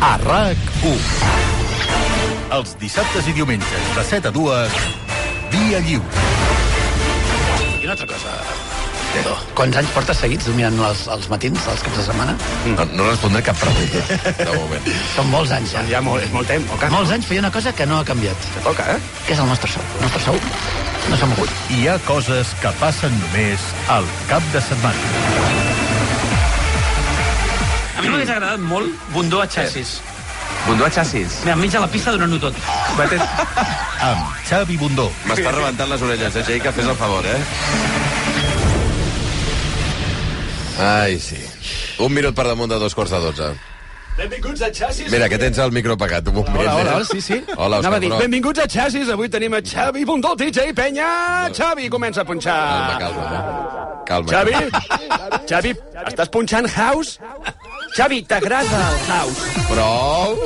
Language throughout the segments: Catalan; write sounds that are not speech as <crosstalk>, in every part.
a RAC1. Els dissabtes i diumenges de 7 a 2, Via Lliure. I una altra cosa, Edo, quants anys portes seguits dominant els, els matins, els caps de setmana? No, no respondré cap pregunta, <laughs> de moment. Són molts anys, ja. Ja molt, és molt temps, Oca. Molts anys feia una cosa que no ha canviat, Toca, eh? que és el nostre sou. El nostre sou no s'ha mogut. Hi ha coses que passen només al cap de setmana. A mi m'hagués agradat molt Bundó a xassis. Bundó a xassis. Mira, enmig a la pista donant-ho tot. Amb Xavi Bundó. M'està rebentant les orelles, eh, Jaica? Fes el favor, eh? Ai, sí. Un minut per damunt de dos quarts de dotze. Benvinguts a Xassis. Mira, que tens el micro apagat. Un moment, Hola, hola, eh? hola, sí, sí. Hola, Anava a dir, però... benvinguts a Xassis. Avui tenim a Xavi Bundó, DJ Penya. Xavi, comença a punxar. Calma, calma. eh? Calma. Xavi, Xavi, estàs punxant house? Xavi, t'agrada el house? Prou.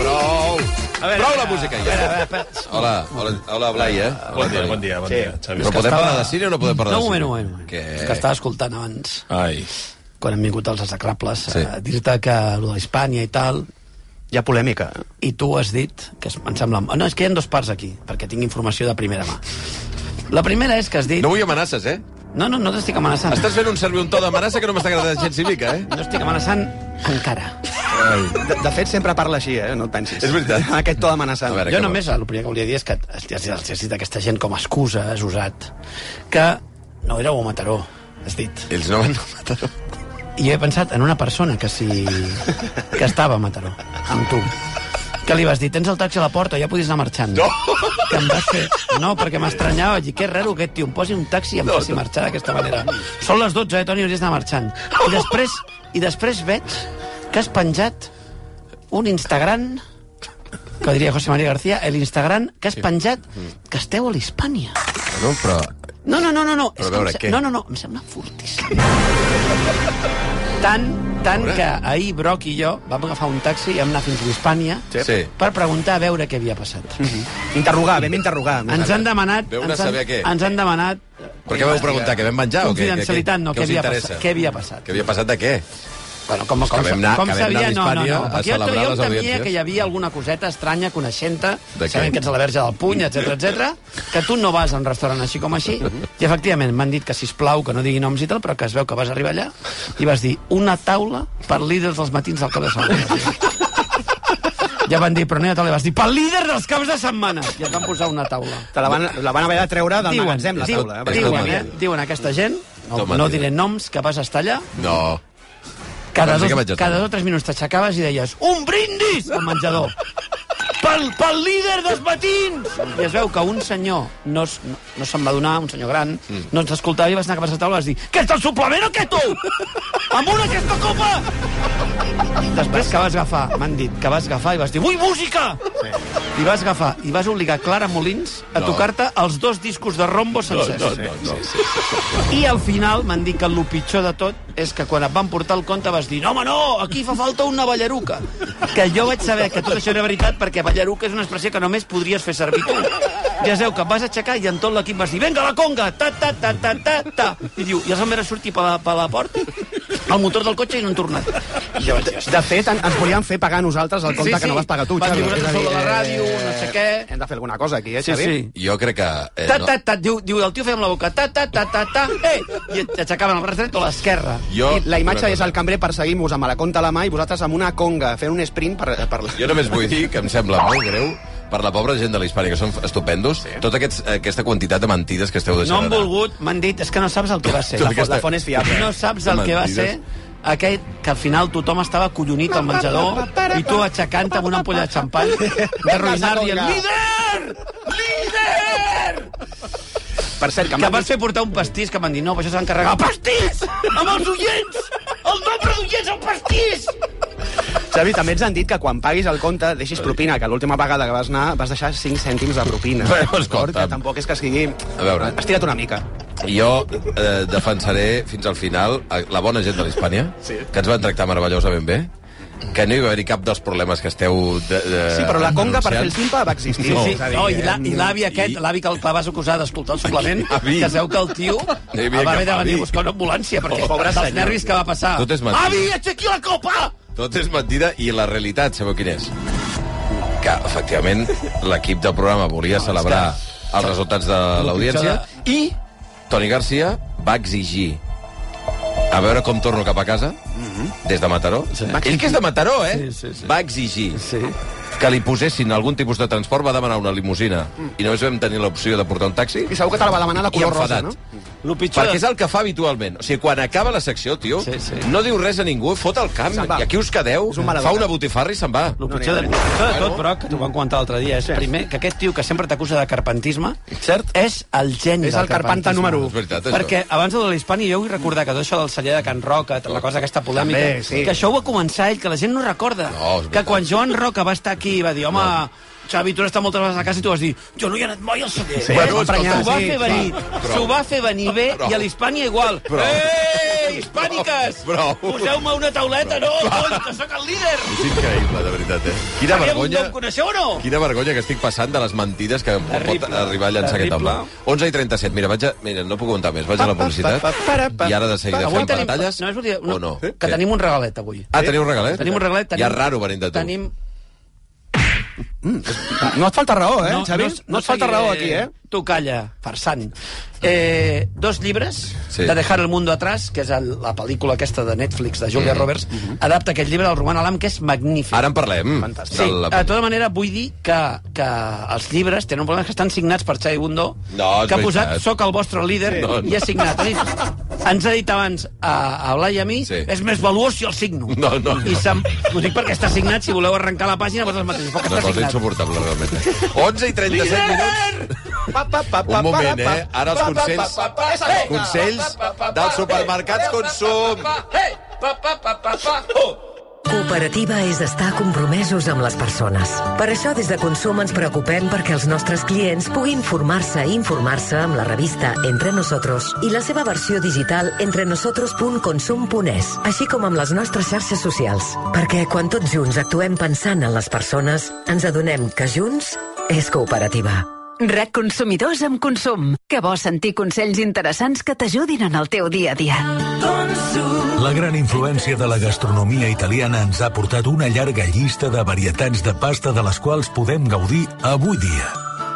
Prou. A veure, Prou la música, a ja. veure, a veure. Hola, hola, hola Blai, eh? Bon dia, bon dia, bon Sí. dia, Xavi. Però podem parlar de cine o no podem parlar No, de un cine? moment, un moment. Què? És que estava escoltant abans, Ai. quan hem vingut els execrables, Sí. sí. a dir-te que el de l'Hispània i tal, Hi ha polèmica. i tu has dit, que em sembla... No, és que hi ha dos parts aquí, perquè tinc informació de primera mà. La primera és que has dit... No vull amenaces, eh? No, no, no t'estic amenaçant. Estàs fent un servir un to d'amenaça que no m'està agradant gens ni mica, eh? No estic amenaçant encara. De, de fet, sempre parla així, eh? No et pensis. És veritat. <laughs> Aquest to amenaçant. A veure, Jo només, el primer que volia dir és que has, has, has dit aquesta gent com a excusa, has usat, que no éreu a Mataró, has dit. Ells no van a Mataró. I he pensat en una persona que sí... que estava a Mataró, amb tu. Que li vas dir, tens el taxi a la porta, ja podies anar marxant. No! Que em vas fer... No, perquè m'estranyava, vaig dir, que raro aquest tio, em posi un taxi i em faci marxar d'aquesta manera. Són les 12, eh, Toni, hauries d'anar marxant. I després, I després veig que has penjat un Instagram que diria José María García, el Instagram que has penjat que esteu a l'Hispània. No, però... No, no, no, no, no. Però veure, què? No, no, no, em sembla fortíssim. Tant, tant que ahir Broc i jo vam agafar un taxi i vam anar fins a l'Hispània Sí. sí. per preguntar a veure què havia passat. Interrogar, vam interrogar. Ens han demanat... Veu una ens han, saber què? Ens han demanat... Per què vau preguntar? Que vam menjar o què? Confidencialitat, no, què què havia, passat, què havia passat. Què havia passat de què? Bueno, com, com, que vam anar- com que vam anar sabia, no, no, no. a Perquè jo, celebrar jo les temia audiències. que hi havia alguna coseta estranya, coneixent-te, sabent que ets a la verge del puny, etc <laughs> etc, que tu no vas a un restaurant així com així, i efectivament m'han dit que, si plau que no digui noms i tal, però que es veu que vas arribar allà i vas dir una taula per líders dels matins del cap de setmana. Ja van dir, però no hi ha taula, i vas dir, pel líder dels caps de setmana. I et van posar una taula. Te la van, la van haver de treure del magatzem, la diu- taula. Eh? diuen, eh? diuen aquesta gent, no, no diré noms, que vas estar allà, No. Cada Doncs sí dos, cada dos o tres minuts t'aixecaves i deies un brindis al menjador pel, pel líder dels matins i es veu que un senyor no, no, no se'n va donar, un senyor gran Mm. no ens escoltava i vas anar cap a la taula i vas dir que ets el suplement o què tu? amb una aquesta copa després que vas agafar, m'han dit que vas agafar i vas dir vull música i vas agafar i vas obligar Clara Molins a No. tocar-te els dos discos de Rombo sencers no, no, no. i al final m'han dit que el pitjor de tot és que quan et van portar el conte vas dir no, home, no, aquí fa falta una ballaruca. Que jo vaig saber que tot això era veritat perquè ballaruca és una expressió que només podries fer servir tu. Ja veu que vas aixecar i en tot l'equip vas dir venga la conga, ta, ta, ta, ta, ta, ta. I diu, i els van veure sortir per la, per la porta al motor del cotxe i no han tornat. Jo dir, De fet, en- ens volien fer pagar a nosaltres el compte que no vas pagar tu, Xavi. dir, sou de la dir, ràdio, eh, no sé què. Hem de fer alguna cosa aquí, eh, Sí, Xavi? sí. Jo crec que... Eh, Ta, no. ta, ta, diu, diu, el tio feia amb la boca, ta, ta, ta, ta, ta, eh, i aixecaven el braç dret o l'esquerra. Jo, I la imatge és el cambrer perseguint-vos amb la conta a la mà i vosaltres amb una conga fent un sprint per... per... Jo només vull dir que em sembla molt greu per la pobra gent de l'Hispània, que són estupendos, sí. tota aquests, aquesta quantitat de mentides que esteu No deixant han volgut, m'han dit, és que no saps el que va ser. Tota La, aquesta- la font és fiable. <laughs> No saps el que va ser aquest que al final tothom estava collonit al menjador i tu aixecant amb una ampolla de xampany de ruïnar dient líder! Líder! Per cert, que, Que vas fer portar un pastís que m'han dit no, però això s'ha d'encarregar. Pastís! Amb els oients! El nombre d'oients al pastís! Xavi, també ens han dit que quan paguis el compte deixis propina, que l'última vegada que vas anar vas deixar 5 cèntims de propina. Bueno, D'acord? escolta'm. Que tampoc és que sigui... A veure. Has tirat una mica. Jo eh, defensaré fins al final la bona gent de l'Hispània, sí. que ens van tractar meravellosament bé, que no hi va haver cap dels problemes que esteu... De, de, Sí, però la conga, per fer el simpa, va existir. Sí, sí. No, i la- eh, i l'avi aquest, l'avi que el que vas acusar d'escoltar el suplement, Avi. que sabeu que el tio havia va haver de venir a buscar una ambulància, perquè Pobre dels senyor. nervis que va passar. Tot és mentida. Avi, aixequi la copa! Tot és mentida i la realitat, sabeu quina és? Que, efectivament, l'equip del programa volia celebrar els resultats de l'audiència i Toni Garcia va exigir a veure com torno cap a casa, des de Mataró. Sí. Ell que és de Mataró, eh? Sí, sí, sí. Va exigir Sí. Que li posessin algun tipus de transport, va demanar una limusina i només vam tenir l'opció de portar un taxi I segur que te la va demanar de color rosa, no? Pitjor... Perquè és el que fa habitualment. O sigui, quan acaba la secció, tio, Sí, sí. no diu res a ningú, fot el camp, i aquí us quedeu, un fa una botifarra i se'n va. El pitjor, de, el pitjor de tot, però, que t'ho vam comentar l'altre dia, és primer que aquest tio que sempre t'acusa de carpentisme Cert. és el geni És del el carpanta carpentisme. número u. És veritat, això. Perquè abans de l'Hispània jo vull recordar que tot això del celler de Can Roca, la cosa aquesta polèmica, També, sí. que això ho va començar ell, que la gent no recorda. No, que quan Joan Roca va estar aquí va dir, home, Xavi, tu has estat moltes vegades a casa i tu vas dir, jo no hi he anat mai al celler. Sí, Eh? Bueno, escolta, S'ho va sí, fer venir, Prou. s'ho va fer venir bé Prou. i a l'Hispània igual. Prou. Ei, hispàniques! Prou. Poseu-me una tauleta, no, coi, que sóc el líder! És increïble, de veritat, eh? Quina Sabíem vergonya... em coneixeu o no? Quina vergonya que estic passant de les mentides que Terrible. pot arribar a llançar aquest Terrible. home. 11 i 37. Mira, vaig a... Mira, no puc aguantar més. Vaig a la publicitat. pa, pa, pa, pa. I ara de seguida fem tenim... pantalles. No, és veritat, O no? Que tenim un regalet, avui. Ah, teniu un regalet? Tenim un regalet. Tenim, Ja raro venint de tu. Tenim... No et falta raó, eh, Xavi? No, et falta raó aquí, eh? Tu calla, farsant. Eh, dos llibres Sí. de Dejar el mundo atrás, que és el, la pel·lícula aquesta de Netflix de Julia Roberts, adapta aquest llibre del Roman Alam, que és magnífic. Ara en parlem. Fantàstic. Sí, De la- de tota manera vull dir que, que els llibres tenen un problema que estan signats per Xavi Bundó, No, que ha posat soc el vostre líder Sí. No, no. i ha signat. Ens ha dit abans a, a Blai i a mi, Sí. és més valuós si el signo. No, no, no. I ho dic perquè està signat, si voleu arrencar la pàgina, vosaltres mateixos, Una està cosa signat. insuportable, realment. eh? 11 i 37 minuts. Un moment, eh? Ara els consells, consells dels supermercats Consum. Cooperativa és estar compromesos amb les persones. Per això, des de Consum ens preocupem perquè els nostres clients puguin formar-se i informar-se amb la revista Entre Nosotros i la seva versió digital entrenosotros.consum.es, així com amb les nostres xarxes socials. Perquè quan tots junts actuem pensant en les persones, ens adonem que junts és cooperativa. RAC Consumidors amb Consum. Que bo sentir consells interessants que t'ajudin en el teu dia a dia. La gran influència de la gastronomia italiana ens ha portat una llarga llista de varietats de pasta de les quals podem gaudir avui dia.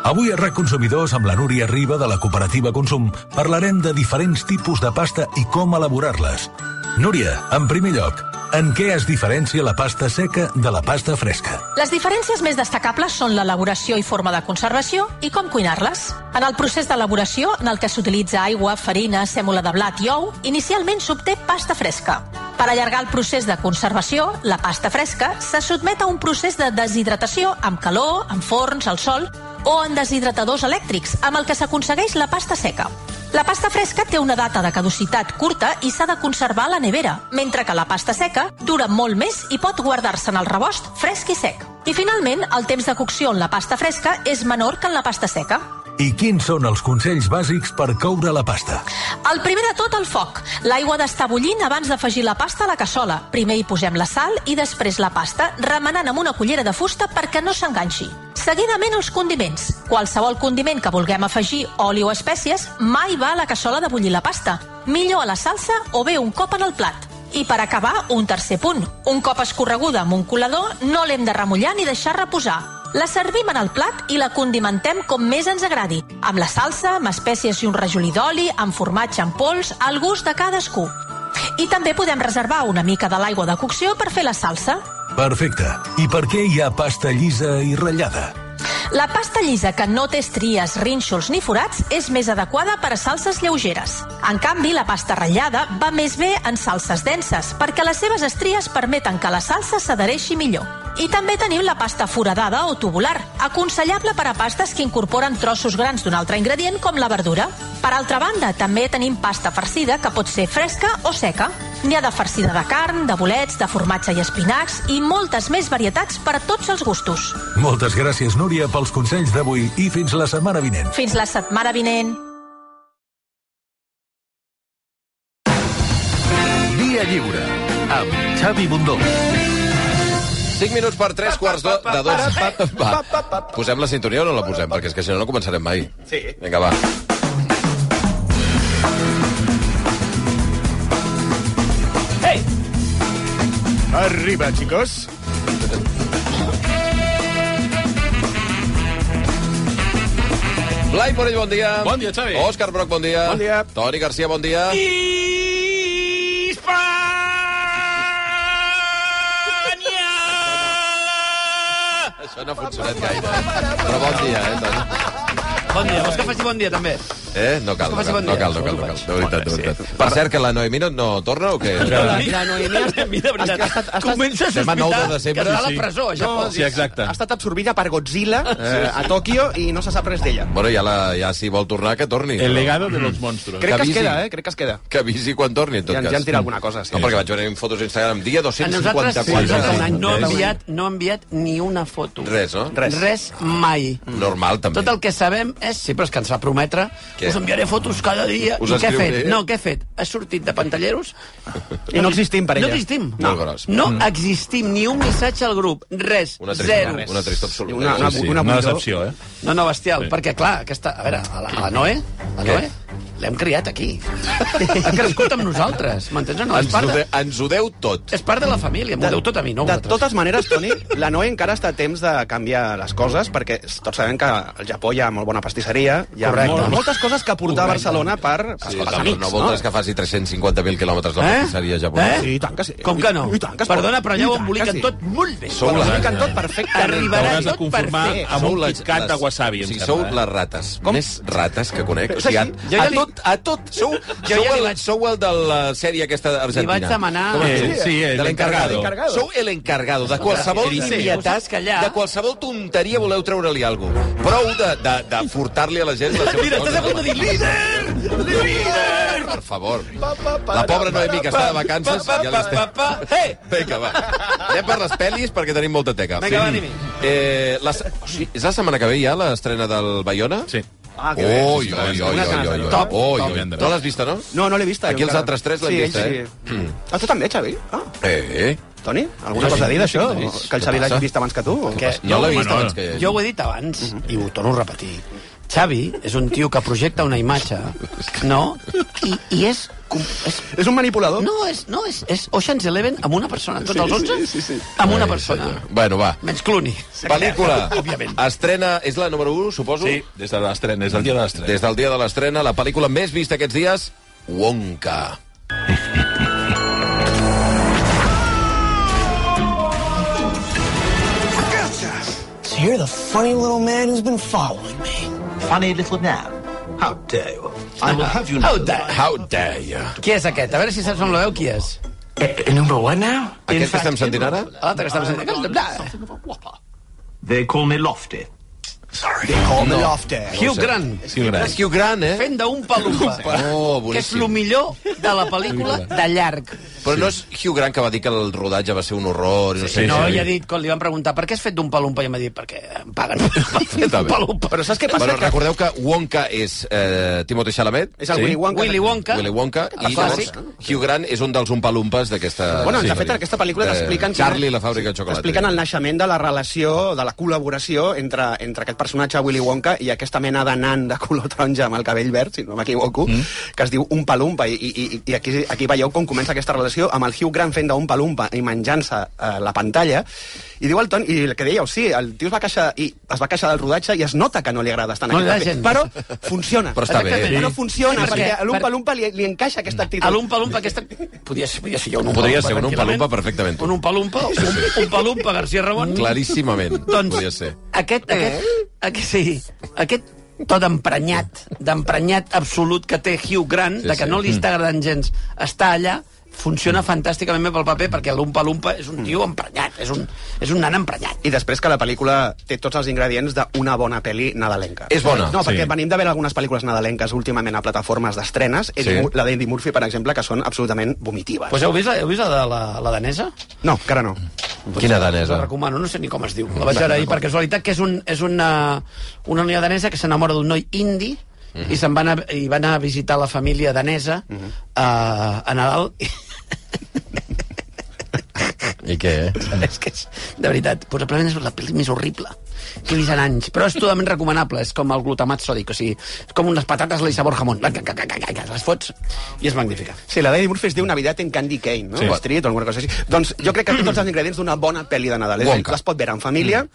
Avui a RAC Consumidors, amb la Núria Riba de la cooperativa Consum, parlarem de diferents tipus de pasta i com elaborar-les. Núria, en primer lloc, en què es diferencia la pasta seca de la pasta fresca? Les diferències més destacables són l'elaboració i forma de conservació i com cuinar-les. En el procés d'elaboració, en el que s'utilitza aigua, farina, sèmola de blat i ou, inicialment s'obté pasta fresca. Per allargar el procés de conservació, la pasta fresca se sotmet a un procés de deshidratació amb calor, amb forns, al sol o en deshidratadors elèctrics, amb el que s'aconsegueix la pasta seca. La pasta fresca té una data de caducitat curta i s'ha de conservar a la nevera, mentre que la pasta seca dura molt més i pot guardar-se en el rebost fresc i sec. I finalment, el temps de cocció en la pasta fresca és menor que en la pasta seca. I quins són els consells bàsics per coure la pasta? El primer de tot, el foc. L'aigua ha d'estar bullint abans d'afegir la pasta a la cassola. Primer hi posem la sal i després la pasta, remenant amb una cullera de fusta perquè no s'enganxi. Seguidament els condiments. Qualsevol condiment que vulguem afegir, oli o espècies, mai va a la cassola de bullir la pasta. Millor a la salsa o bé un cop en el plat. I per acabar, un tercer punt. Un cop escorreguda amb un colador, no l'hem de remullar ni deixar reposar. La servim en el plat i la condimentem com més ens agradi, amb la salsa, amb espècies i un rajolí d'oli, amb formatge en pols, al gust de cadascú. I també podem reservar una mica de l'aigua de cocció per fer la salsa. Perfecte. I per què hi ha pasta llisa i ratllada? La pasta llisa que no té estries, rínxols ni forats és més adequada per a salses lleugeres. En canvi, la pasta ratllada va més bé en salses denses, perquè les seves estries permeten que la salsa s'adhereixi millor. I també tenim la pasta foradada o tubular, aconsellable per a pastes que incorporen trossos grans d'un altre ingredient com la verdura. Per altra banda, també tenim pasta farcida que pot ser fresca o seca. N'hi ha de farcida de carn, de bolets, de formatge i espinacs i moltes més varietats per a tots els gustos. Moltes gràcies, Núria, pels consells d'avui i fins la setmana vinent. Fins la setmana vinent. Via Lliure, amb Xavi Bundó. 5 minuts per 3 quarts do, de dos. Va, posem la sintonia o no la posem? Perquè és que si no, no començarem mai. Sí. Vinga, va. Arriba, chicos. Blai Morell, bon dia. Bon dia, Xavi. Òscar Broc, bon dia. Bon dia. Toni Garcia, bon dia. Això no ha funcionat gaire. Però bon dia, eh, Toni? Bon dia. Vols que faci bon dia, també? Eh? No cal, no cal, bon no cal, no cal, no cal. De veritat, de veritat. Per cert, que la Noemí no, no torna o què? La Noemí ha mi, de veritat, Ha estat- ha estat- comença a sospitar 9 de desembre, que està a la presó, a Japó. Sí, exacte. ha estat absorbida per Godzilla eh, a Tòquio i no se sap res d'ella. Bueno, ja, la, ja si vol tornar, que torni. El legado de los monstruos. Crec que es queda, eh? Crec que es queda. Que avisi quan torni, en tot Ja, cas. ja en tira alguna cosa, sí. No, perquè vaig veure fotos a Instagram. Dia A nosaltres, 254. sí, nosaltres un any. no, ha Sí. enviat, no ha enviat ni una foto. Res, no? Res. Res mai. Normal, també. Tot el que sabem és... Sí, però és que ens va prometre Què? us enviaré fotos cada dia. Us I què ha fet? No, què ha fet? Ha sortit de pantalleros? I no existim per No ella. existim. Molt gros. No existim. Ni un missatge al grup. Res. Una Zero. trista, una trista absoluta. Una- una- una una buidor. decepció, eh? No, no, bestial, Sí. perquè, clar, aquesta... A veure, a la, a la Noé, la Què? Noé, l'hem criat aquí. ha crescut amb nosaltres, m'entens o no? Ens, part, ho de, de, ens ho deu tot. és part de la família, m'ho deu tot a mi, no de vosaltres. totes maneres, Toni, la Noe encara està a temps de canviar les coses, perquè tots sabem que al Japó hi ha molt bona pastisseria, hi ha Correcte. molt, moltes coses que portar a Barcelona per, per Sí, no, amics, no voldràs que faci 350.000 quilòmetres la pastisseria japonesa. Eh? Sí, i tant que sí. Com que no? I tant que es. Perdona, però allà ho emboliquen sí. tot molt bé. Sou Ho les- expliquen tot perfectament. Arribarà tot perfecte. amb un les- de les- wasabi, sembla. sou eh? les rates Com? més rates que conec. O sigui, ja a li- tot, a tot. Sou, ja sou, li el, vaig- sou el de la sèrie aquesta argentina. Li vaig demanar- Eh, sí, el de l'encargado. encargado. Sou el encargado. De qualsevol nimietat, de qualsevol tonteria voleu treure-li alguna cosa. Prou de, de, de furtar-li a la gent seves Mira, estàs a punt de dir líder! Líder! Per favor. La pobra Noemí, que està de vacances, ja l'estem... Hey! <laughs> Vinga, va. Anem per les pel·lis, perquè tenim molta teca. Vinga, va, anem-hi. Eh, la, o sigui, és la setmana que ve ja l'estrena del Bayona? Sí. Ah, que bé. Oi, oi, oi, oi, oi, oi. Top, Oi, top. oi. No l'has vista, no? No, no l'he vista. Aquí jo els encara. altres tres l'hem sí, vist, ells eh? Sí. Ah, tu també, Xavi? Ah, Eh, eh. Toni, alguna cosa a dir d'això? sí. Que el Xavi l'hagi vist abans que tu? Que No l'he vist abans que... Jo ho he dit abans, i ho torno a repetir. Xavi és un tio que projecta una imatge, no? I, i és, és... És un manipulador? No, és, no és, és Ocean's Eleven amb una persona. Tots els 11? sí, sí, sí. Amb una Ai, persona. senyor. Bueno, va. Menys Clooney. Pel·lícula. Òbviament. Estrena, és la número 1, suposo? Sí, des de l'estrena, des del dia de l'estrena. Des del dia de l'estrena, la pel·lícula més vista aquests dies, Wonka. So you're the funny little man who's been following me. Funny little man. How dare you? I will have you How know. dare. How dare you. Qui és aquest? A veure si saps on la veu, qui és. Eh, number what now? Aquest que estem sentint ara? L'altre que estava sentint... They call me Lofty. Sorry. They call me Lofty. Hugh Grant. Sí, gran. És Hugh Grant, eh? Fent d'un palumpa. Oh, que és boníssim. el millor de la pel·lícula de llarg. Però no és Hugh Grant que va dir que el rodatge va ser un horror i no sé Sí, no, què. i ha dit, quan li van preguntar per què has fet d'un palumpa, i em va dir, perquè em paguen <laughs> bé. palumpa. Però saps què passa? Bueno, que recordeu que Wonka és eh, Timothée Chalamet. és el Sí. Willy Wonka. Willy Wonka. Willy Wonka. I llavors. Hugh Grant és un dels umpalumpas d'aquesta... Bueno, sí, de fet, en aquesta pel·lícula t'expliquen... Charlie i la fàbrica de xocolata. Expliquen el naixement de la relació, de la col·laboració entre, entre aquest personatge Willy Wonka i aquesta mena de nan de color taronja amb el cabell verd, si no m'equivoco, mm. que es diu Un Palumpa. I, i, i aquí, aquí veieu com comença aquesta relació amb el Hugh Grant fent d'un Palumpa i menjant-se eh, la pantalla. I diu el Toni, i el que dèieu, sí, el tio es va queixar, i es va queixar del rodatge i es nota que no li agrada estar en No aquest paper. Però funciona. Però està bé. Exactament. Però funciona, Sí, perquè perquè- a l'Umpa Lumpa li, li encaixa aquesta actitud. A l'Umpa-Lumpa aquesta... Podia ser, podia ser jo un Podria Umpa-Lumpa, ser un. Umpa-Lumpa perfectament. Un Umpa-Lumpa, un, un Palumpa García Ramon. Claríssimament, Doncs podria ser. aquest, aquest, aquest, sí, aquest to d'emprenyat, d'emprenyat absolut que té Hugh Grant, Sí, de que sí. no li està agradant gens estar allà, funciona fantàsticament bé pel paper perquè l'Umpa Lumpa és un tio emprenyat, és un, és un nan emprenyat. I després que la pel·lícula té tots els ingredients d'una bona pel·li nadalenca. És bona. No, perquè Sí. venim de veure algunes pel·lícules nadalenques últimament a plataformes d'estrenes, Sí. la d'Andy Murphy, per exemple, que són absolutament vomitives. Pues heu vist, la- heu vist la, de la, la danesa? No, encara no. Quina La danesa? recomano, no sé ni com es diu. La vaig veure ahir per casualitat, que és, un, és una, una noia danesa que s'enamora d'un noi indi Mhm. i se'n van, a, i van a visitar la família danesa Mhm. a, a Nadal. I què? és que és, de veritat, possiblement és la pel·li més horrible que he vist en anys, però és totalment recomanable, és com el glutamat sòdic, o sigui, és com unes patates li sabor jamón, les fots i és magnífica. Sí, la d'Eddie Murphy es diu Navidad en Candy Cane, no? Sí. Street o alguna cosa així. Doncs jo crec que té tots els ingredients d'una bona pel·li de Nadal. És a dir, Wonka. Les pot veure en família.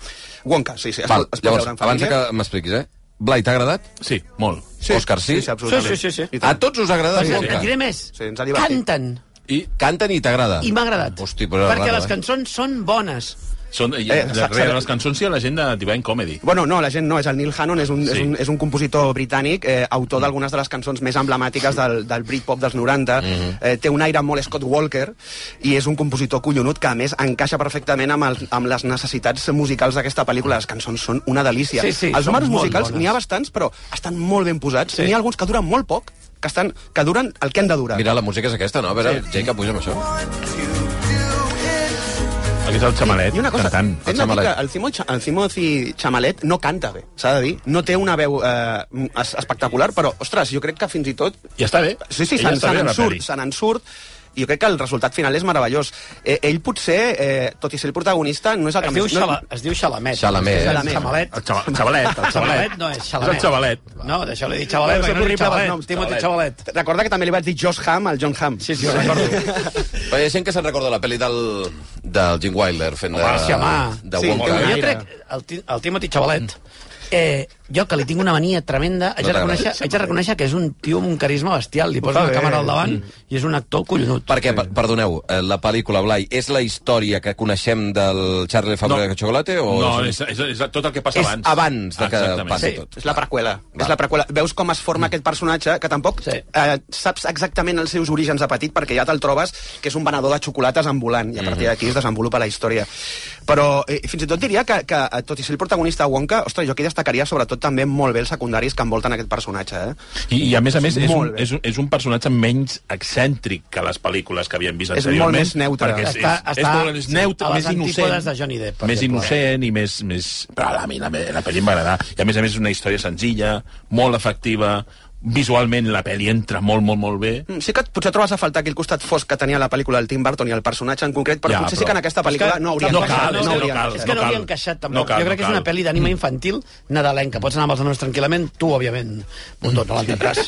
Wonka, sí, sí. Es, Val, es pot llavors, veure en abans família. que m'expliquis, eh? Blai, t'ha agradat? Sí, molt. Sí. Òscar, sí? Sí, sí, absolutament. Sí, sí, sí, sí. A tots us ha agradat? Et, Wonka? et diré més, Sí, ens ha canten, I canten i t'agrada? i m'ha agradat, Hosti, però perquè les eh? cançons són bones. Són, eh, Eh, darrere les cançons hi ha la gent de Divine Comedy. Bueno, no, la gent no, és el Neil Hannon, és un, Sí. és un, és un compositor britànic, eh, autor d'algunes de les cançons més emblemàtiques del, del Britpop dels 90, eh, té un aire molt Scott Walker, i és un compositor collonut que, a més, encaixa perfectament amb, el, amb les necessitats musicals d'aquesta pel·lícula. Les cançons són una delícia. Sí, sí, Els números musicals n'hi ha bastants, però estan molt ben posats. Sí. N'hi ha alguns que duren molt poc, que, estan, que duren el que han de durar. Mira, la música és aquesta, no? A veure, sí. Jacob, puja'm això. Aquí és el xamalet, I una cosa, cantant. Chamalet. que el, Cha- el Timothy Chamalet no canta bé, s'ha de dir. No té una veu eh, es- espectacular, però, ostres, jo crec que fins i tot I està bé. Sí, sí, Ella se n'en surt, se n'en surt, i jo crec que el resultat final és meravellós. Eh, ell potser, eh, tot i ser el protagonista, no és el que Es diu, més... xala, es diu Xalamet. Xalamet. Xalamet. Xamalet. El xava- el xavalet, el xavalet. Xavalet no és És Xalamet. el xavalet. No, d'això li dic Xavalet, No, perquè no dic Xavalet. noms, Timothy Xavalet. Recorda que també li vaig dir Josh Ham al John Ham. Sí, sí, ho recordo. <laughs> Però hi ha gent que se'n recorda la pel·li del, del Jim Wilder fent de, Home, sí, home. de Sí, Jo crec, el, el Timothy Xavalet, eh, jo que li tinc una mania tremenda, haig, No de reconèixer, haig de reconèixer que és un tio amb un carisma bestial. Li posa una bé. càmera al davant i és un actor collonut. Perquè, per, perdoneu, eh, la pel·lícula Blai és la història que coneixem del Charlie Fábrica No. de Chocolate? O No, és, és, és tot el que passa és abans. abans de que Exactament. passi Sí. tot. És la preqüela. Va. És la preqüela. Veus com es forma aquest personatge, que tampoc Sí. eh, saps exactament els seus orígens de petit, perquè ja te'l trobes que és un venedor de xocolates ambulant, i a partir d'aquí es desenvolupa la història. Però eh, fins i tot diria que, que, eh, tot i ser el protagonista Wonka, ostres, jo aquí destacaria sobretot també molt bé els secundaris que envolten aquest personatge. Eh? I, I a més a més és Molt un, és, un, és un personatge menys excèntric que les pel·lícules que havíem vist És anteriorment. molt més neutre. Perquè és, Està- és, és, està molt, és neutre, a les més innocent. de Johnny Depp, més exemple. innocent i més... més... Però a mi la, la pel·li em va agradar. I a més a més és una història senzilla, molt efectiva, visualment la pel·li entra molt, molt, molt bé. Mm, Sí que potser trobes a faltar aquell costat fosc que tenia la pel·lícula del Tim Burton i el personatge en concret, però Ja, potser però- sí que en aquesta pel·lícula que no hauria no encaixat, no hauria cal. És que no, hauria encaixat tampoc. No cal, jo crec no que és una pel·li d'ànima infantil nadalenca. Pots anar amb els nostres tranquil·lament, tu, òbviament, botó, no l'entendràs.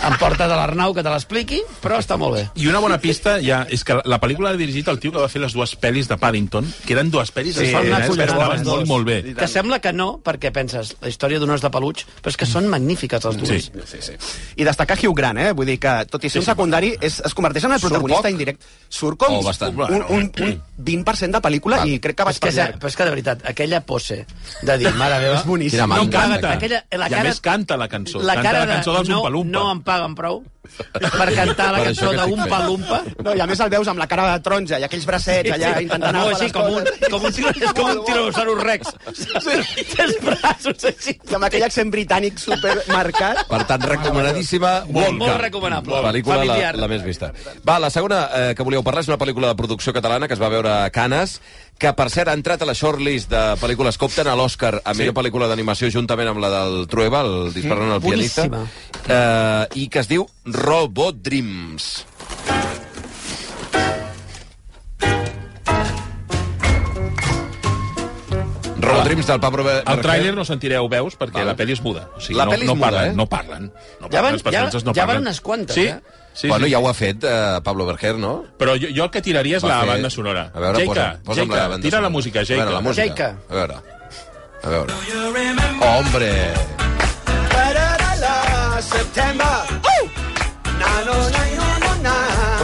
Em porta de l'Arnau que te l'expliqui, però està molt bé. I una bona pista ja és que la pel·lícula l'ha dirigit el tio que va fer les dues pel·lis de Paddington, que eren dues pel·lis Sí, que collonada, estaven molt, molt bé. Que sembla que no, perquè penses, la història d'un os de peluig, però és que són magnífiques les dues. Sí. Sí, sí. I destacar Hugh Grant, eh? Vull dir que, tot i ser un secundari, és, es converteix en el Surt protagonista poc? indirecte. Surt com O bastant. un, un, un 20% de pel·lícula i crec que vaig és, que, per llarg. però és que, de veritat, aquella pose de dir, mare meva... <laughs> És boníssim. No canta. Aquella, la I a cara, més canta la cançó. la canta cara la cançó de dels no, Umpa-Lumpa. no em paguen prou per cantar la Per cançó això que estic d'Umpa fent. Lumpa. No, I a més el veus amb la cara de taronja i aquells bracets allà intentant no, així, com un, com un, tiro, és com un tiranosaurus rex. Té els braços així. I amb aquell accent britànic supermarcat. Per tant, recomanadíssima Wonka. molt recomanable. Pel·lícula la, la més vista. Va, la segona eh, que volíeu parlar és una pel·lícula de producció catalana que es va veure a Canes, que per cert ha entrat a la shortlist de pel·lícules que opten a l'Oscar a millor pel·lícula d'animació juntament amb la del Trueba, el disparant al pianista, eh, i que es diu Robot Dreams. Robot Dreams del Pablo Be- Al tràiler no sentireu veus perquè Val. la pel·li és muda. O sigui, La no, pel·li és no muda, parlen, eh? No parlen. No Ja van- ja- no ja van unes quantes, sí? eh? Sí, bueno, sí. ja ho ha fet eh, Pablo Berger, no? Però jo, jo el que tiraria és Va la fer- banda sonora. A veure, Jaica, posa'm, posa'm Jaica, la banda tira la sonora. música, A veure, Jaica. la música. Jaica. A veure. A veure. Hombre! September. Uh! Na, no, na,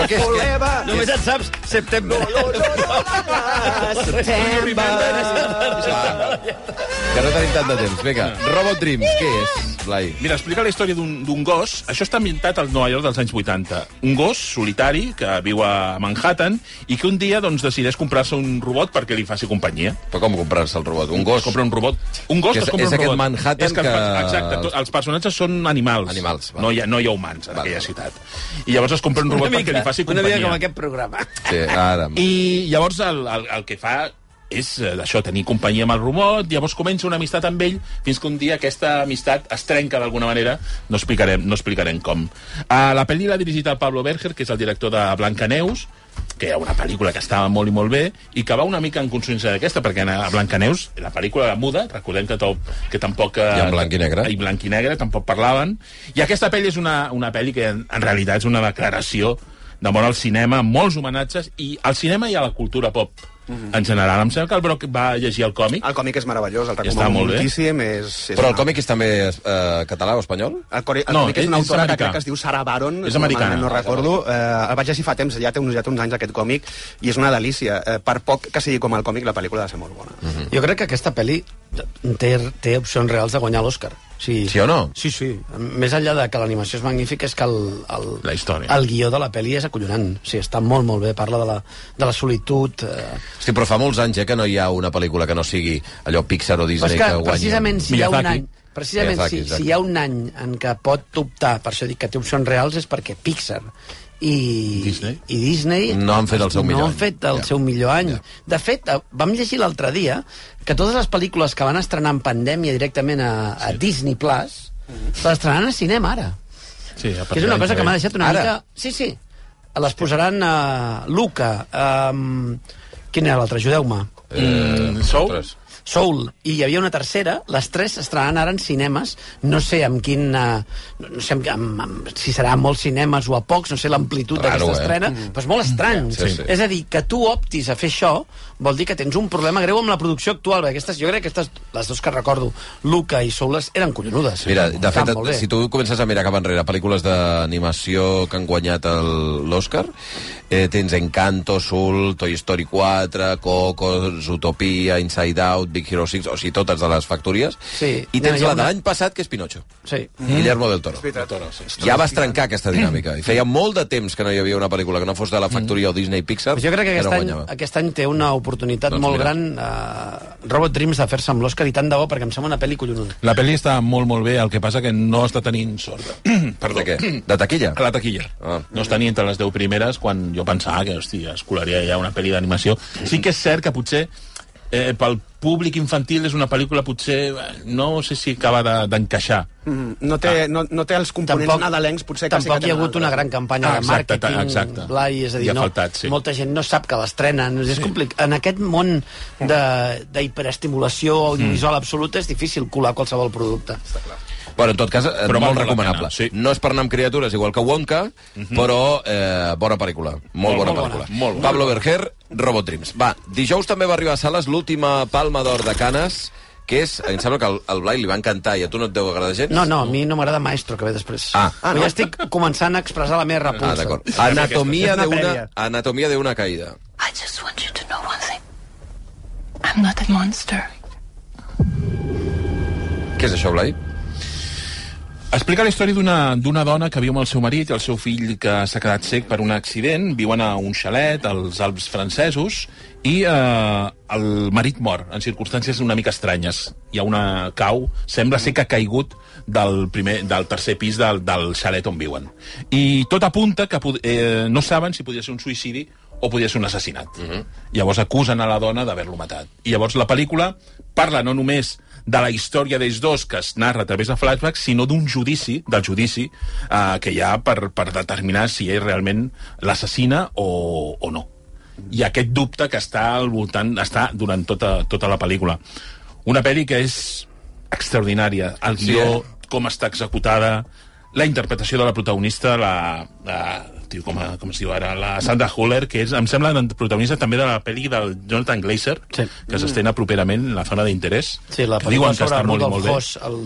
què és que-. Només et saps. September. Que no tenim tant de temps. Vinga, Robot Dreams, què és, Blai? Mira, explica la història d'un d'un gos. Això està ambientat al Nova York dels anys 80. Un gos solitari que viu a Manhattan i que un dia doncs, decideix comprar-se un robot perquè li faci companyia. Però com comprar-se el robot? Un gos? Compra un robot. Un gos Que que és- es compra és un aquest robot. Manhattan és que... que- Exacte, to, els personatges són animals. Animals. No hi ha, no hi ha humans en aquella ciutat. I llavors es compra un robot perquè li faci una companyia. mica com aquest programa. Sí, ara... I llavors el, el, el que fa és eh, això, tenir companyia amb el robot, llavors comença una amistat amb ell, fins que un dia aquesta amistat es trenca d'alguna manera, no explicarem, no explicarem com. Uh, la pel·li l'ha dirigit el Pablo Berger, que és el director de Blancaneus, que hi ha una pel·lícula que estava molt i molt bé i que va una mica en consciència d'aquesta, perquè a Blancaneus, la pel·lícula de muda, recordem que, to, que tampoc... eh, I en blanc i negre. I blanc i negre, tampoc parlaven. I aquesta pel·li és una, una pel·li que en, en realitat és una declaració d'amor al cinema, molts homenatges, i al cinema i a la cultura pop. En general, em sembla que el Broc va llegir el còmic. El còmic és meravellós, el recomano molt bé. moltíssim. És, és Però el una- còmic és també eh, català o espanyol? El, cori, el No, còmic és és- una és autora que americà. crec que es diu Sarah Baron. És si americana. malament No recordo. Eh, el vaig llegir fa temps, ja té, uns, ja té uns anys aquest còmic, i és una delícia. Eh, per poc que sigui com el còmic, la pel·lícula ha de ser molt bona. Jo crec que aquesta pel·li té, té opcions reals de guanyar l'Oscar. Sí. Sí o no? Sí, sí. Més enllà de que l'animació és magnífica, és que el, el, La història. el guió de la pel·li és acollonant. Sí, està molt, molt bé. Parla de la, de la solitud. Eh... Hosti, però fa molts anys eh, que no hi ha una pel·lícula que no sigui allò Pixar o Però Disney és que, que guanyi. precisament, si hi ha un any... Precisament, Miyazaki, si, exacte. si hi ha un any en què pot optar, per això dic que té opcions reals, és perquè Pixar i Disney? i Disney No han fet el seu millor no any. han fet el Ja. seu millor any. Ja. De fet, eh, vam llegir l'altre dia que totes les pel·lícules que van estrenar en pandèmia directament a, a Disney Plus se l'estrenaran a cinema ara. Sí, a Que és una cosa que m'ha deixat una Ara? mica... Sí, sí. Les posaran a Luca. Um, quin era l'altre? Ajudeu-me. Mm, Sou? Ostres. Soul, i hi havia una tercera, les tres s'estrenaran ara en cinemes, no sé amb quin... eh, no sé amb, amb, amb, si serà a molts cinemes o a pocs, no sé l'amplitud d'aquesta eh? estrena, però és molt estrany. Sí, sí. És a dir, que tu optis a fer això vol dir que tens un problema greu amb la producció actual, perquè aquestes, jo crec que aquestes, les dues que recordo, Luca i Soul, eren collonudes. Mira, de fet, si tu comences a mirar cap enrere pel·lícules d'animació que han guanyat l'Oscar, eh, tens Encanto, Soul, Toy Story 4, Coco, Zootopia, Inside Out, Big Hero 6, o sigui, totes de les factories, Sí. i tens No, la de l'any passat, que és Pinocho. Sí. Guillermo del Toro. Ja vas trencar aquesta dinàmica. I feia molt de temps que no hi havia una pel·lícula que no fos de la factoria o Disney Pixar Pues jo crec que aquest, no any, aquest any té una oportunitat Doncs molt mira. gran uh, Robot Dreams de fer-se amb l'Oscar i tant de bo perquè em sembla una pel·li collonuda. La pel·li està molt, molt bé, el que passa que no està tenint sort. Perdó. De què? <coughs> De taquilla? A la taquilla. Ah. No està ni entre les 10 primeres quan jo pensava que, hòstia, es colaria ja una pel·li d'animació. Sí que és cert que potser eh, pel públic infantil és una pel·lícula potser, eh, no sé si acaba de- d'encaixar. De, Mm, no, té, no, no té els components Tampoc- nadalencs, potser que sí Tampoc que hi ha hagut una gran campanya Ah, de exacte, màrqueting, exacte. Blai, és a dir, no, faltat, sí. molta gent no sap que l'estrenen, és complicat. En aquest món de- d'hiperestimulació audiovisual Mm. absoluta és difícil colar qualsevol producte. Bueno, en tot cas, eh, Però molt recomanable. pena, sí. No és per anar amb criatures, igual que Wonka, però eh, bona pel·lícula. Molt, Molt bona bona, pel·lícula. molt bona. Pablo Berger, Robot Dreams. Va, dijous també va arribar a sales l'última Palma d'Or de Canes, que és, em sembla que al, al Blai li va encantar i a tu no et deu agradar gens? No, no, a mi no m'agrada Maestro, que ve després. Ah. ah no? Ja estic començant a expressar la meva repulsa. Ah, d'acord. Anatomia de una, anatomia de una caïda. I just want you to know one thing. I'm not a monster. Què és això, Blai? Explica la història d'una dona que viu amb el seu marit i el seu fill que s'ha quedat sec per un accident. Viuen a un xalet als Alps francesos i eh, el marit mor en circumstàncies una mica estranyes. Hi ha una cau, sembla ser que ha caigut del, primer, del tercer pis del, del xalet on viuen. I tot apunta que eh, no saben si podia ser un suïcidi o podia ser un assassinat. Uh -huh. Llavors acusen a la dona d'haver-lo matat. I llavors la pel·lícula parla no només de la història d'ells dos que es narra a través de flashbacks, sinó d'un judici, del judici eh, que hi ha per, per determinar si és realment l'assassina o, o no. I aquest dubte que està al voltant, està durant tota, tota la pel·lícula. Una pel·li que és extraordinària. El Sí, guió, eh? com està executada, la interpretació de la protagonista, la, la tio, com, a, com es diu ara, la Sandra Huller, que és, em sembla, la protagonista també de la pel·li del Jonathan Glazer, Sí. que s'estrena properament, La zona d'interès. Sí, la que pel·lícula que està sobre molt, i Rudolf molt bé. Hoss, el,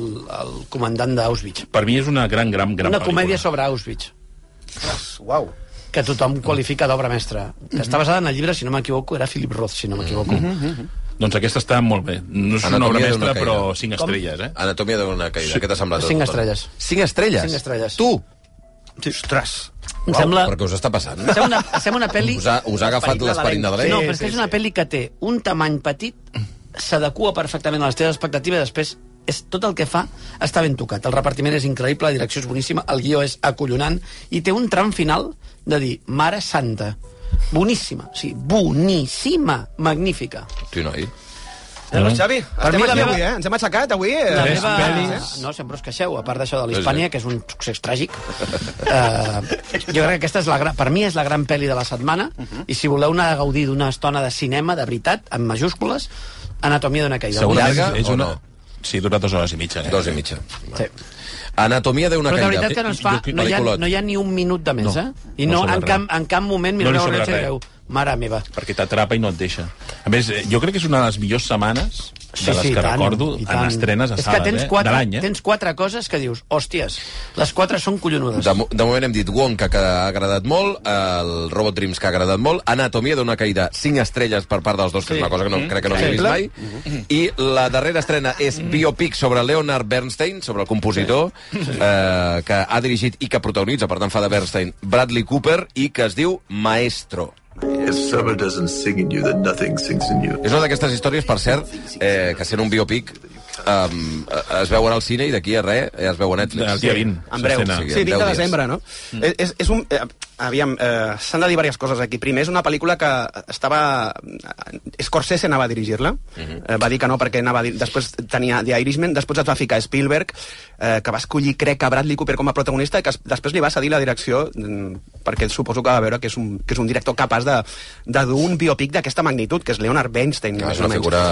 el comandant d'Auschwitz. Per mi és una gran, gran, gran Una pel·lícula. comèdia sobre Auschwitz. Uau. que tothom qualifica d'obra mestra. Que està basada en el llibre, si no m'equivoco, era Philip Roth, si no m'equivoco. Doncs aquesta està molt bé. No és una Anatomia obra d'una mestra, però cinc estrelles, eh? Anatomia d'una caïda. Sí. Què t'ha semblat? Cinc estrelles. Cinc estrelles? Cinc estrelles. Tu? Sí. Ostres. Em sembla... Però què us està passant? Em sembla una, em sembla una pel·li... Us ha, us ha agafat l'esperit nadalenc? No, però és que és una pel·li que té un tamany petit, s'adequa perfectament a les teves expectatives, després és tot el que fa està ben tocat. El repartiment és increïble, la direcció és boníssima, el guió és acollonant, i té un tram final de dir, mare santa, boníssima, sí, boníssima, magnífica. Tu, noi? Llavors, Xavi, Per estem mi la aquí meva- avui, eh? Ens hem aixecat avui. eh? La meva... pel·lis. No, sempre us queixeu, a part d'això de l'Hispània, que és un succés tràgic. uh, jo crec que aquesta és la gran, per mi és la gran pel·li de la setmana, i si voleu anar a gaudir d'una estona de cinema, de veritat, amb majúscules, Anatomia d'una caïda. Segurament Llarga és una... no? Sí, dura dues hores i mitja. Eh? Dos i mitja. Sí. Anatomia d'una Però de caïda. veritat que no es fa, no hi, ha, no hi ha ni un minut de més, No, eh? I no no, en, cap, en cap moment No li mireu sobra el rellotge i res. Mare meva. perquè t'atrapa i no et deixa. A més, eh, jo crec que és una de les millors setmanes de les i que tant, recordo en estrenes a És sales, que tens eh? quatre, de l'any, eh? tens quatre coses que dius, hòsties, les quatre són collonudes. De, de moment hem dit Wonka, que ha agradat molt, el Robot Dreams, que ha agradat molt, Anatomia d'una caïda, 5 estrelles per part dels dos, que és una cosa que no, crec que no s'ha vist mai, i la darrera estrena és Biopic sobre Leonard Bernstein, sobre el compositor, eh, que ha dirigit i que protagonitza, per tant fa de Bernstein, Bradley Cooper, i que es diu Maestro. If summer doesn't sing in you, then nothing sings in you. És una d'aquestes històries, per cert, eh, que sent un biopic um, es veuen al cine i d'aquí a res ja es veu a Netflix. El dia 20. En breu. Sí, 20 en de 10 dies. desembre, no? Mm. És, és un... Eh, aviam, eh, s'han de dir diverses coses aquí. Primer, és una pel·lícula que estava... Scorsese anava a dirigir-la. eh, va dir que no perquè anava a dir... Després tenia The Irishman, després es va ficar Spielberg, eh, que va escollir, crec, a Bradley Cooper com a protagonista i que es, després li va cedir la direcció mm, perquè suposo que va veure que és un, que és un director capaç de, de dur un biopic d'aquesta magnitud, que és Leonard Bernstein. No, més és una figura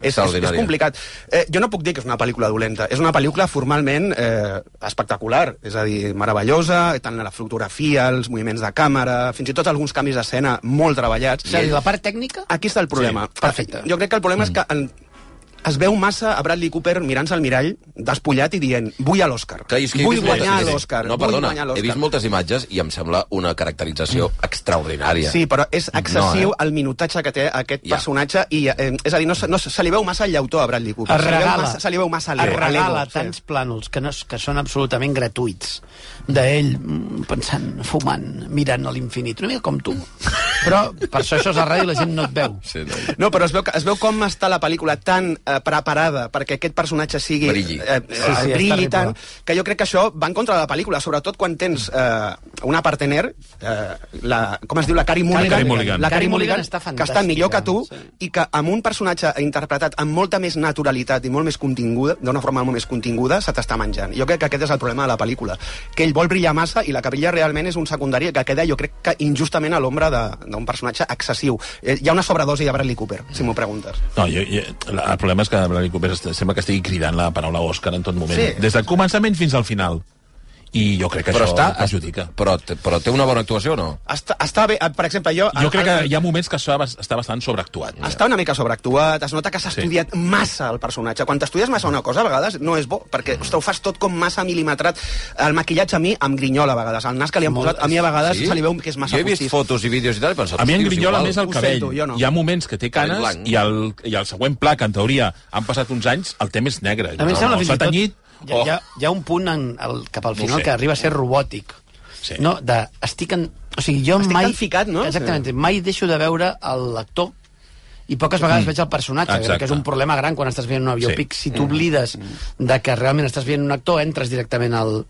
és, és, és complicat. Eh, jo no puc dir que és una pel·lícula dolenta. És una pel·lícula formalment eh, espectacular, és a dir, meravellosa, tant la fotografia, els moviments de càmera, fins i tot alguns canvis d'escena molt treballats. És a dir, la part tècnica... Aquí està el problema. Sí, perfecte. Jo crec que el problema mm. és que en, es veu massa a Bradley Cooper mirant-se al mirall, despullat i dient vull a l'Oscar. He Vull guanyar sí, sí. l'Oscar. No, perdona, he vist moltes imatges i em sembla una caracterització extraordinària. Sí, però és excessiu No, eh? el minutatge que té aquest Ja. personatge i, eh, és a dir, no, no, se li veu massa el llautó a Bradley Cooper. Es se, li veu regala, massa, se li veu massa es regala tants plànols que, no, que són absolutament gratuïts d'ell mm, pensant, fumant, mirant a l'infinit, una mica com tu. Però per això això és la ràdio i la gent no et veu. Sí, no. No, però es veu, es veu com està la pel·lícula tan eh, preparada perquè aquest personatge sigui... Brilli. Eh, Sí, sí, sí, sí, brilli terrible. tant, que jo crec que això va en contra de la pel·lícula, sobretot quan tens eh, una partener, eh, la, com es diu, la Carey Mulligan, Carey Mulligan. la Carey Mulligan, Mulligan està que està millor que tu, fantàstica, i que amb un personatge interpretat amb molta més naturalitat i molt més continguda, d'una forma molt més continguda, se t'està menjant. Jo crec que aquest és el problema de la pel·lícula, que ell vol brillar massa i la brilla realment és un secundari que queda, jo crec que injustament a l'ombra de- d'un personatge excessiu. Eh, hi ha una sobredosi a Bradley Cooper, si m'ho preguntes. No, jo, jo, el problema és que Bradley Cooper sembla que estigui cridant la paraula Òscar en tot moment. Sí. Des del començament fins al final. I jo crec que Però, això està, perjudica. però, però té una bona actuació o no? Està, està bé, per exemple, jo... Jo crec que hi ha moments que això està bastant sobreactuat. Està una mica sobreactuat, es nota que s'ha Sí. estudiat massa el personatge. Quan t'estudies massa una cosa, a vegades no és bo, perquè ostres, ho fas tot com massa mil·limetrat. El maquillatge a mi em grinyola a vegades. El nas que li han posat, a mi a vegades se li veu que és massa Jo he vist fotos i vídeos i tal i pensat... A mi em "Hosti, és grinyola igual". més el Ho cabell. sento, no. Hi ha moments que té canes i el, i el següent pla, que en teoria han passat uns anys, el té més negre. A mi em sembla fins i tot... Hi ha, o... hi, ha, hi ha un punt en el, cap al No final sé. que arriba a ser robòtic. Sí. No, de, estic en... O sigui, jo Estic mai... ficat, no? Exactament, mai deixo de veure el lector i poques vegades Mm. veig el personatge, Exacte. Exacte. que és un problema gran quan estàs veient una biopic. Sí. Si t'oblides de que realment estàs veient un actor, entres directament al...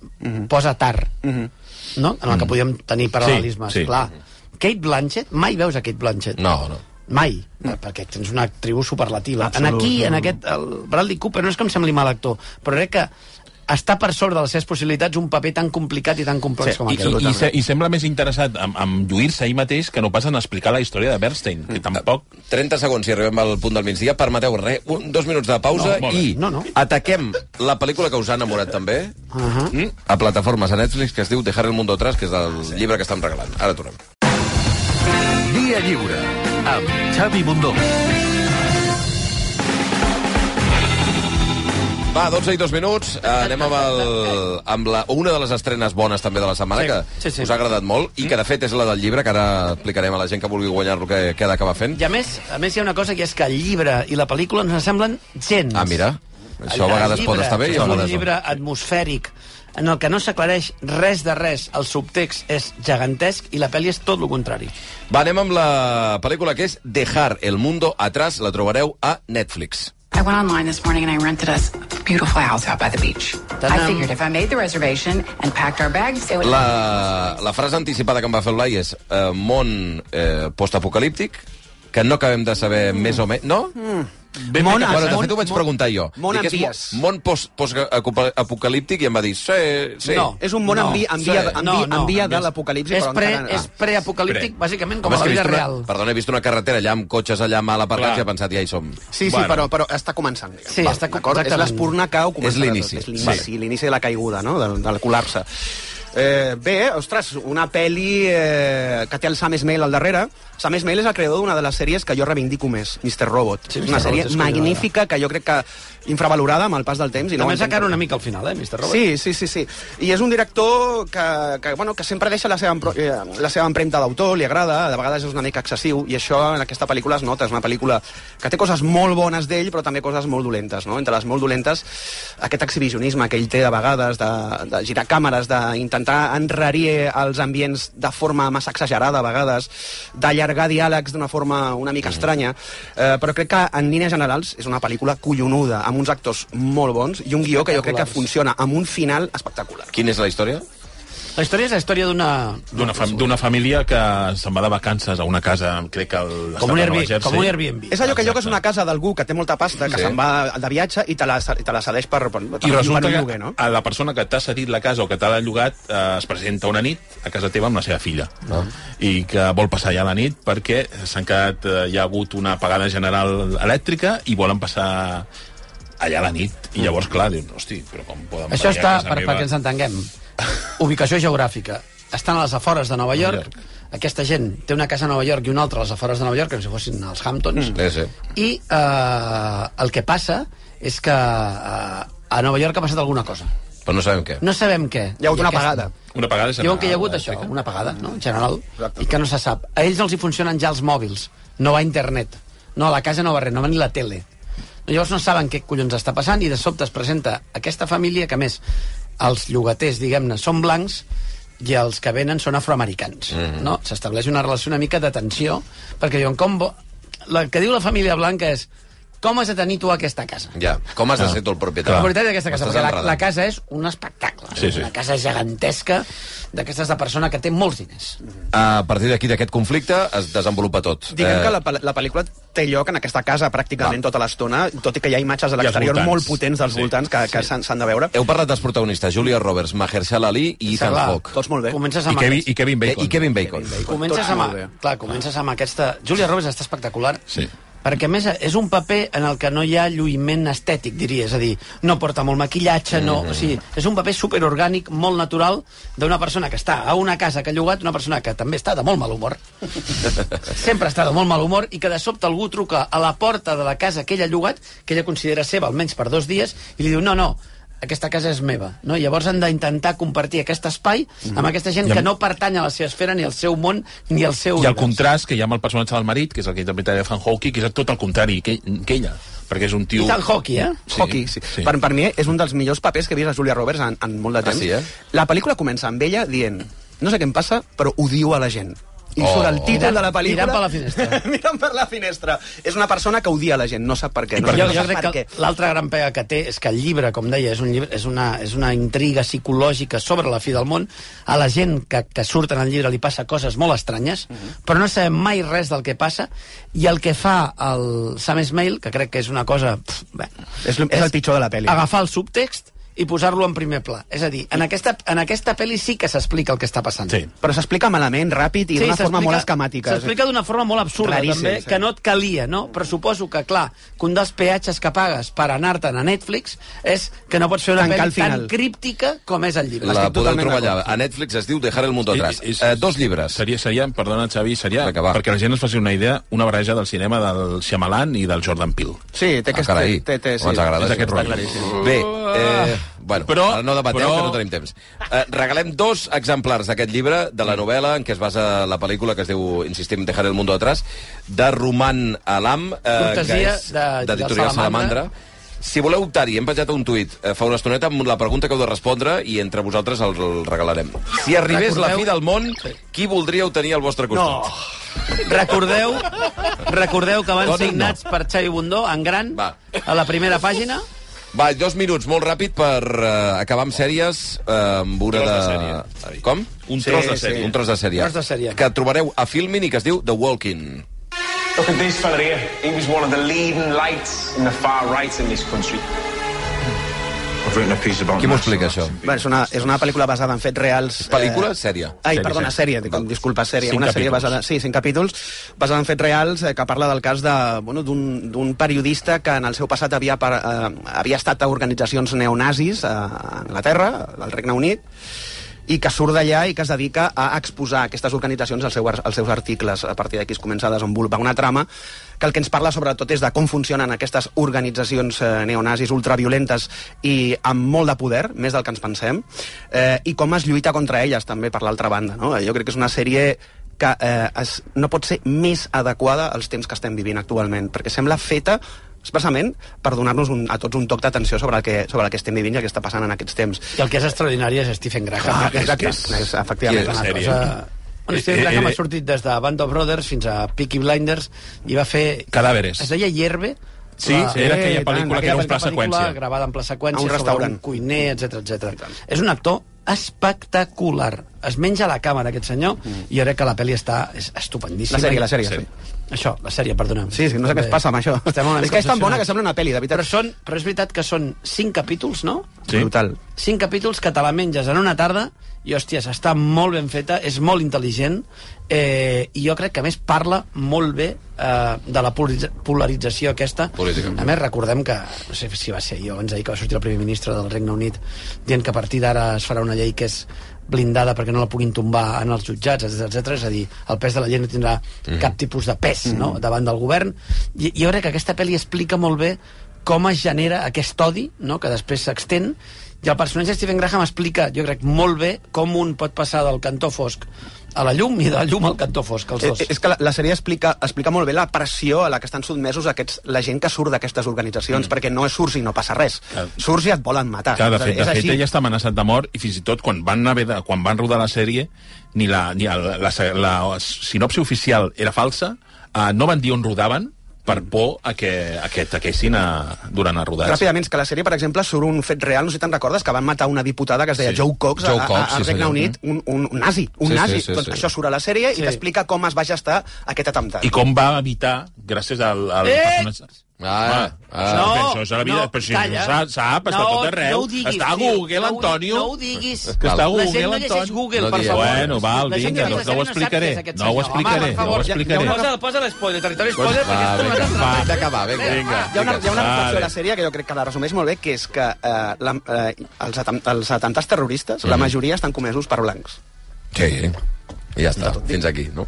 Posa tar, no? En el que podíem tenir paral·lelismes, Sí, sí. clar. Kate Blanchett, mai veus a Kate Blanchett. No, no. Mai, perquè tens una actriu superlativa. Absolut, en aquí, no, en aquest, el Bradley Cooper, no és que em sembli mal actor, però crec que està per sobre de les seves possibilitats un paper tan complicat i tan complex Sí, com I, aquest. i, i, se, I sembla més interessat en, en lluir-se ell mateix que no pas en explicar la història de Bernstein, Mm. que tampoc... 30 segons, si arribem al punt del migdia. Permeteu res, un, dos minuts de pausa No, i No, no. ataquem la pel·lícula que us ha enamorat també Uh -huh. mm, a plataformes a Netflix que es diu Dejar el mundo atrás, que és el llibre que estem regalant. Ara tornem. Via Lliure, amb Xavi Bundó. Va, 12 i 2 minuts. Eh, anem amb, el, amb la, una de les estrenes bones també de la setmana, Sí, que sí, sí. us ha agradat molt, i que de fet és la del llibre, que ara explicarem a la gent que vulgui guanyar-lo què, què ha d'acabar fent. I a més, a més hi ha una cosa que és que el llibre i la pel·lícula no s'assemblen gens. Ah, mira, això a vegades llibre pot estar bé i a És un vegades no. llibre atmosfèric en el que no s'aclareix res de res. El subtext és gegantesc i la pel·li és tot el contrari. Va, anem amb la pel·lícula que és Dejar el mundo atrás, la trobareu a Netflix. I went online this morning and I rented us a beautiful house out by the beach. I figured if I made the reservation and packed our bags, it would... La, la frase anticipada que em va fer el Blai és eh, món eh, postapocalíptic, que no acabem de saber més o menys... No? Mm. Ben Món- bé que Bueno, de fet ho vaig preguntar jo. món Dic, és envies. mo- Món post- post-apocalíptic i em va dir, sí, sí. No. És un món No, en via, en via, sí. en No, via, no, en via en de l'apocalipsi, És, però pre, encara... és preapocalíptic, bàsicament, com a la que vida una, real. perdona, he vist una carretera allà amb cotxes allà mal aparcats i he pensat, ja hi som. Sí, sí, Bueno. però, però està començant. diguem. Sí, està com- d'acord? És l'espurna cau comença... És l'inici. És l'inici, l'inici de la caiguda, no?, del, del col·lapse. Eh, bé, ostres, una pel·li eh, que té el Sam Esmail al darrere. Sam Esmail és el creador d'una de les sèries que jo reivindico més, Mr. Robot. Sí, una Mr. sèrie Robot magnífica que jo crec que infravalorada amb el pas del temps. I no També per què. una mica al final, eh, Mr. Robot? Sí, sí, sí, sí. I és un director que, que, bueno, que sempre deixa la seva, eh, la seva empremta d'autor, li agrada, de vegades és una mica excessiu, i això en aquesta pel·lícula es nota. És una pel·lícula que té coses molt bones d'ell, però també coses molt dolentes, no? Entre les molt dolentes, aquest exhibicionisme que ell té de vegades, de, de girar càmeres, d'intentar enrarir els ambients de forma massa exagerada a vegades, d'allargar diàlegs d'una forma una mica estranya, eh, però crec que en línies generals és una pel·lícula collonuda, amb uns actors molt bons i un guió que jo crec que funciona amb un final espectacular. Quina és la història? La història és la història d'una... D'una fam d'una família que se'n va de vacances a una casa, crec que al Com un, Airbnb, com un Airbnb. És allò que llogues una casa d'algú que té molta pasta, que Sí. se'n va de viatge i te la, i te la cedeix per, per, per I resulta per lloguer, no? a la persona que t'ha cedit la casa o que t'ha llogat eh, es presenta una nit a casa teva amb la seva filla Ah. i que vol passar allà la nit perquè s'han quedat, eh, hi ha hagut una apagada general elèctrica i volen passar allà la nit i llavors clar, diuen, hosti, però com poden Això està, per, meva? perquè ens entenguem, ubicació geogràfica. Estan a les afores de Nova York. Aquesta gent té una casa a Nova York i una altra a les afores de Nova York, com si fossin els Hamptons. Sí, sí. I eh, el que passa és que eh, a Nova York ha passat alguna cosa. Però no sabem què. No sabem què. Hi ha hagut I una aquesta- apagada. Una apagada general. Diuen que hi ha hagut això, una apagada, no? en general, i que no se sap. A ells no els hi funcionen ja els mòbils, no va internet, no a la casa no va res, no va ni la tele. Llavors no saben què collons està passant i de sobte es presenta aquesta família que, a més, els llogaters, diguem-ne, són blancs i els que venen són afroamericans. Mm -hmm. no? S'estableix una relació una mica de tensió, perquè diuen, com... Vo... El que diu la família blanca és com has de tenir tu aquesta casa? Ja, com has de Ah. ser tu el propietari? propietat d'aquesta casa, perquè la, la casa és un espectacle. Sí, sí. Una casa gegantesca d'aquestes de persona que té molts diners. A partir d'aquí, d'aquest conflicte, es desenvolupa tot. Diguem Eh, que la, la pel·lícula té lloc en aquesta casa pràcticament tota l'estona, tot i que hi ha imatges a I l'exterior molt potents dels Sí. voltants que, que s'han s'han de veure. Heu parlat dels protagonistes, Julia Roberts, Mahershala Ali i Ethan Hawke. Tots molt bé. Comences I amb Kevin, aquests. I Kevin Bacon. Eh, I Kevin Bacon. Comences Tots amb, molt bé. clar, comences amb aquesta... Julia Roberts està espectacular. Sí. Perquè, a més, és un paper en el que no hi ha lluïment estètic, diria. És a dir, no porta molt maquillatge, no... Mm-hmm. O sigui, és un paper superorgànic, molt natural, d'una persona que està a una casa que ha llogat, una persona que també està de molt mal humor. <laughs> Sempre està de molt mal humor i que de sobte algú truca a la porta de la casa que ella ha llogat, que ella considera seva almenys per dos dies, i li diu, no, no, aquesta casa és meva. No? I llavors han d'intentar compartir aquest espai amb aquesta gent amb- que no pertany a la seva esfera, ni al seu món, ni al seu I el univers. contrast que hi ha amb el personatge del marit, que és el que interpreta Ethan Hawke, que és tot el contrari que, que ella, perquè és un tio... Ethan Hawke, eh? Sí, Hockey, sí. sí. Per, per mi és un dels millors papers que he vist a Julia Roberts en, en molt de Ah, temps. sí, eh? La pel·lícula comença amb ella dient no sé què em passa, però odio a la gent. I Oh. surt el títol Mirant- de la pel·lícula... mirant per la finestra. <laughs> mirant per la finestra. És una persona que odia la gent, no sap per què. No, jo, no jo crec que l'altra gran pega que té és que el llibre, com deia, és, un llibre, és, una, és una intriga psicològica sobre la fi del món. A la gent que, que surt en el llibre li passa coses molt estranyes, però no sabem mai res del que passa, i el que fa el Sam Esmail, que crec que és una cosa... Pff, bé, És, l- és el pitjor de la pel·li. agafar el subtext i posar-lo en primer pla. És a dir, en aquesta, en aquesta pel·li sí que s'explica el que està passant. Sí. Però s'explica malament, ràpid i d'una forma molt esquemàtica. S'explica d'una forma molt absurda, Raríssim, també, sí. que no et calia, no? Però suposo que, clar, que un dels peatges que pagues per anar-te'n a Netflix és que no pots fer una Tancar pel·li tan críptica com és el llibre. La podeu totalment trobar allà. A Netflix es diu Dejar el mundo atrás. I- i- Eh, dos llibres. Seria, seria, perdona, Xavi, seria, va. perquè la gent es faci una idea, una barreja del cinema del Shyamalan i del Jordan Peele. Sí, té Ah, aquest... carai, té, té, sí. ens agrada. És aquest claríssim. Bé, eh, bueno, Però- ara no debateu, però- que no tenim temps. Eh, regalem dos exemplars d'aquest llibre, de la novel·la en què es basa la pel·lícula, que es diu, insistim, Dejar el mundo atrás, de Roman Alam, eh, que és de- d'Editorial de Salamandra. Salamandra. Si voleu optar-hi, hem penjat un tuit eh, fa una estoneta amb la pregunta que heu de respondre i entre vosaltres el, el regalarem. Si arribés la Recordeu- fi del món, qui voldríeu tenir al vostre costat? Recordeu, recordeu que van Doni'm ser no. signats per Xavi Bundó, en gran, Va. a la primera pàgina. Va, dos minuts, molt ràpid, per uh, acabar amb sèries, uh, amb una Tros de... de sèrie. Com? Un Sí, tros de sí. sèrie. Un tros de sèrie. Tros de sèrie. Que trobareu a Filmin i que es diu The Walking. Look at this fella here. He was one of the leading lights in the far right in this country. Qui m'ho explica, això? Bé, és, una, és una pel·lícula basada en fets reals. Pel·lícula? Sèrie? Ai, Sèrie, perdona, sèrie. sèrie, dic, disculpa, sèrie. Cinc una sèrie capítols. basada... Sí, cinc capítols, basada en fets reals, eh, que parla del cas de, bueno, d'un d'un periodista que en el seu passat havia, par, eh, havia estat a organitzacions neonazis a Anglaterra, al Regne Unit, i que surt d'allà i que es dedica a exposar aquestes organitzacions als, seu, als seus articles. A partir d'aquí es comença a desenvolupar una trama que el que ens parla sobretot és de com funcionen aquestes organitzacions eh, neonazis ultraviolentes i amb molt de poder, més del que ens pensem, eh, i com es lluita contra elles també per l'altra banda. No? Jo crec que és una sèrie que eh, es, no pot ser més adequada als temps que estem vivint actualment, perquè sembla feta expressament per donar-nos un, a tots un toc d'atenció sobre, el que, sobre el que estem vivint i el que està passant en aquests temps. I el que és extraordinari és Stephen Graham. Ah, exacte, és, és, efectivament. És una és una cosa... cosa- Bueno, Eh, Graham eh, ha sortit des de Band of Brothers fins a Peaky Blinders i va fer... Cadàveres. Es deia Hierve? Sí, era aquella pel·lícula que era un pla seqüència. gravada en pla seqüència A un sobre restaurant. un cuiner, etc etc. És un actor espectacular. Es menja la càmera, aquest senyor, i jo crec que la pel·li està és estupendíssima. La sèrie, la sèrie, sí. sí. Això, la sèrie, perdona'm. Sí, sí, no sé què es passa amb això. Estem una És que és tan bona que sembla una pel·li, de veritat. Però, són, però és veritat que són cinc capítols, no? Sí. Brutal. cinc capítols que te la menges en una tarda i, hòsties, està molt ben feta, és molt intel·ligent eh, i jo crec que, a més, parla molt bé eh, de la polaritza- polarització aquesta. Política. A més, recordem que, no sé si va ser jo abans d'ahir que va sortir el primer ministre del Regne Unit dient que a partir d'ara es farà una llei que és blindada perquè no la puguin tombar en els jutjats, etc. És a dir, el pes de la llei no tindrà Mhm. cap tipus de pes no? davant del govern. I jo crec que aquesta pel·li explica molt bé com es genera aquest odi, no? que després s'extén, i el personatge de Stephen Graham explica, jo crec, molt bé com un pot passar del cantó fosc a la llum i de la llum al cantó fosc, els dos. Eh, És que la, la sèrie explica, explica molt bé la pressió a la que estan sotmesos aquests, la gent que surt d'aquestes organitzacions, mm. perquè no surts i no passa res. Surts i et volen matar. Clar, de És a fet, dir, de és fet així. ella està amenaçat de mort i fins i tot quan van, haver de, quan van rodar la sèrie ni la, ni el, la, la, la sinopsi oficial era falsa uh, no van dir on rodaven per por a que, a que taquessin a, durant el rodatge. Ràpidament, que a la sèrie, per exemple, surt un fet real, no sé si te'n recordes, que van matar una diputada que es deia Sí. Joe Cox, Joe a, Cox, a, a sí, Regne senyor. Unit, un, un, un nazi, un Sí, sí, nazi. sí, doncs sí. això surt a la sèrie Sí. i t'explica com es va gestar aquest atemptat. I com va evitar, gràcies al, al Eh! personatge... Ah, ah, No, això és la vida, no, però si calla. no sap, sap està No, tot arreu. no diguis, està a. Google, No Antonio. no ho diguis. Que està a La Google, gent no llegeix. Google, No per favor. Bueno, val, La vinga, doncs no no ho explicaré. No ho explicaré, no ho explicaré. Posa, posa l'espoiler, territori Pues spoiler, perquè va, és una va, cosa... d'acabar, vinga. Vinga. Hi ha una, hi ha una reflexió Vale. a la sèrie que jo crec que la resumeix molt bé, que és que eh, la, eh, els, atem els atemptats terroristes, la majoria estan comesos per blancs. Sí, i ja està, fins aquí, no?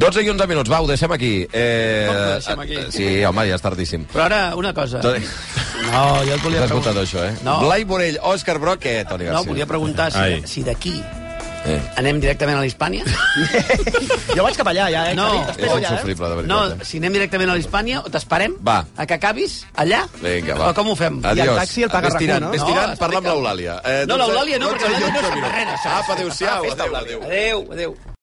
12 i 11 minuts, va, ho deixem aquí. Eh, Com ho deixem aquí? Sí, home, ja és tardíssim. Però ara, una cosa. Toni- No, jo et volia preguntar... això, eh? No. Blai Morell, Òscar Broc, què, Toni No, Garcia? volia preguntar si, Ai. si d'aquí Eh. anem directament a l'Hispània. <laughs> Jo vaig cap allà, ja, eh? No. És eh? insufrible, de No, veritat. eh? si anem directament a l'Hispània, o t'esperem Va. a que acabis allà? Vinga, va. O com ho fem? Adiós. I el taxi el paga Ves tirant, RAC1, no? Ves No, tirant, explica. parla amb l'Eulàlia. Eh, No, 12 l'Eulàlia no, perquè 12 i l'Eulàlia no 11 sap res. Apa, adéu-siau, adéu, adéu. Adéu, adéu.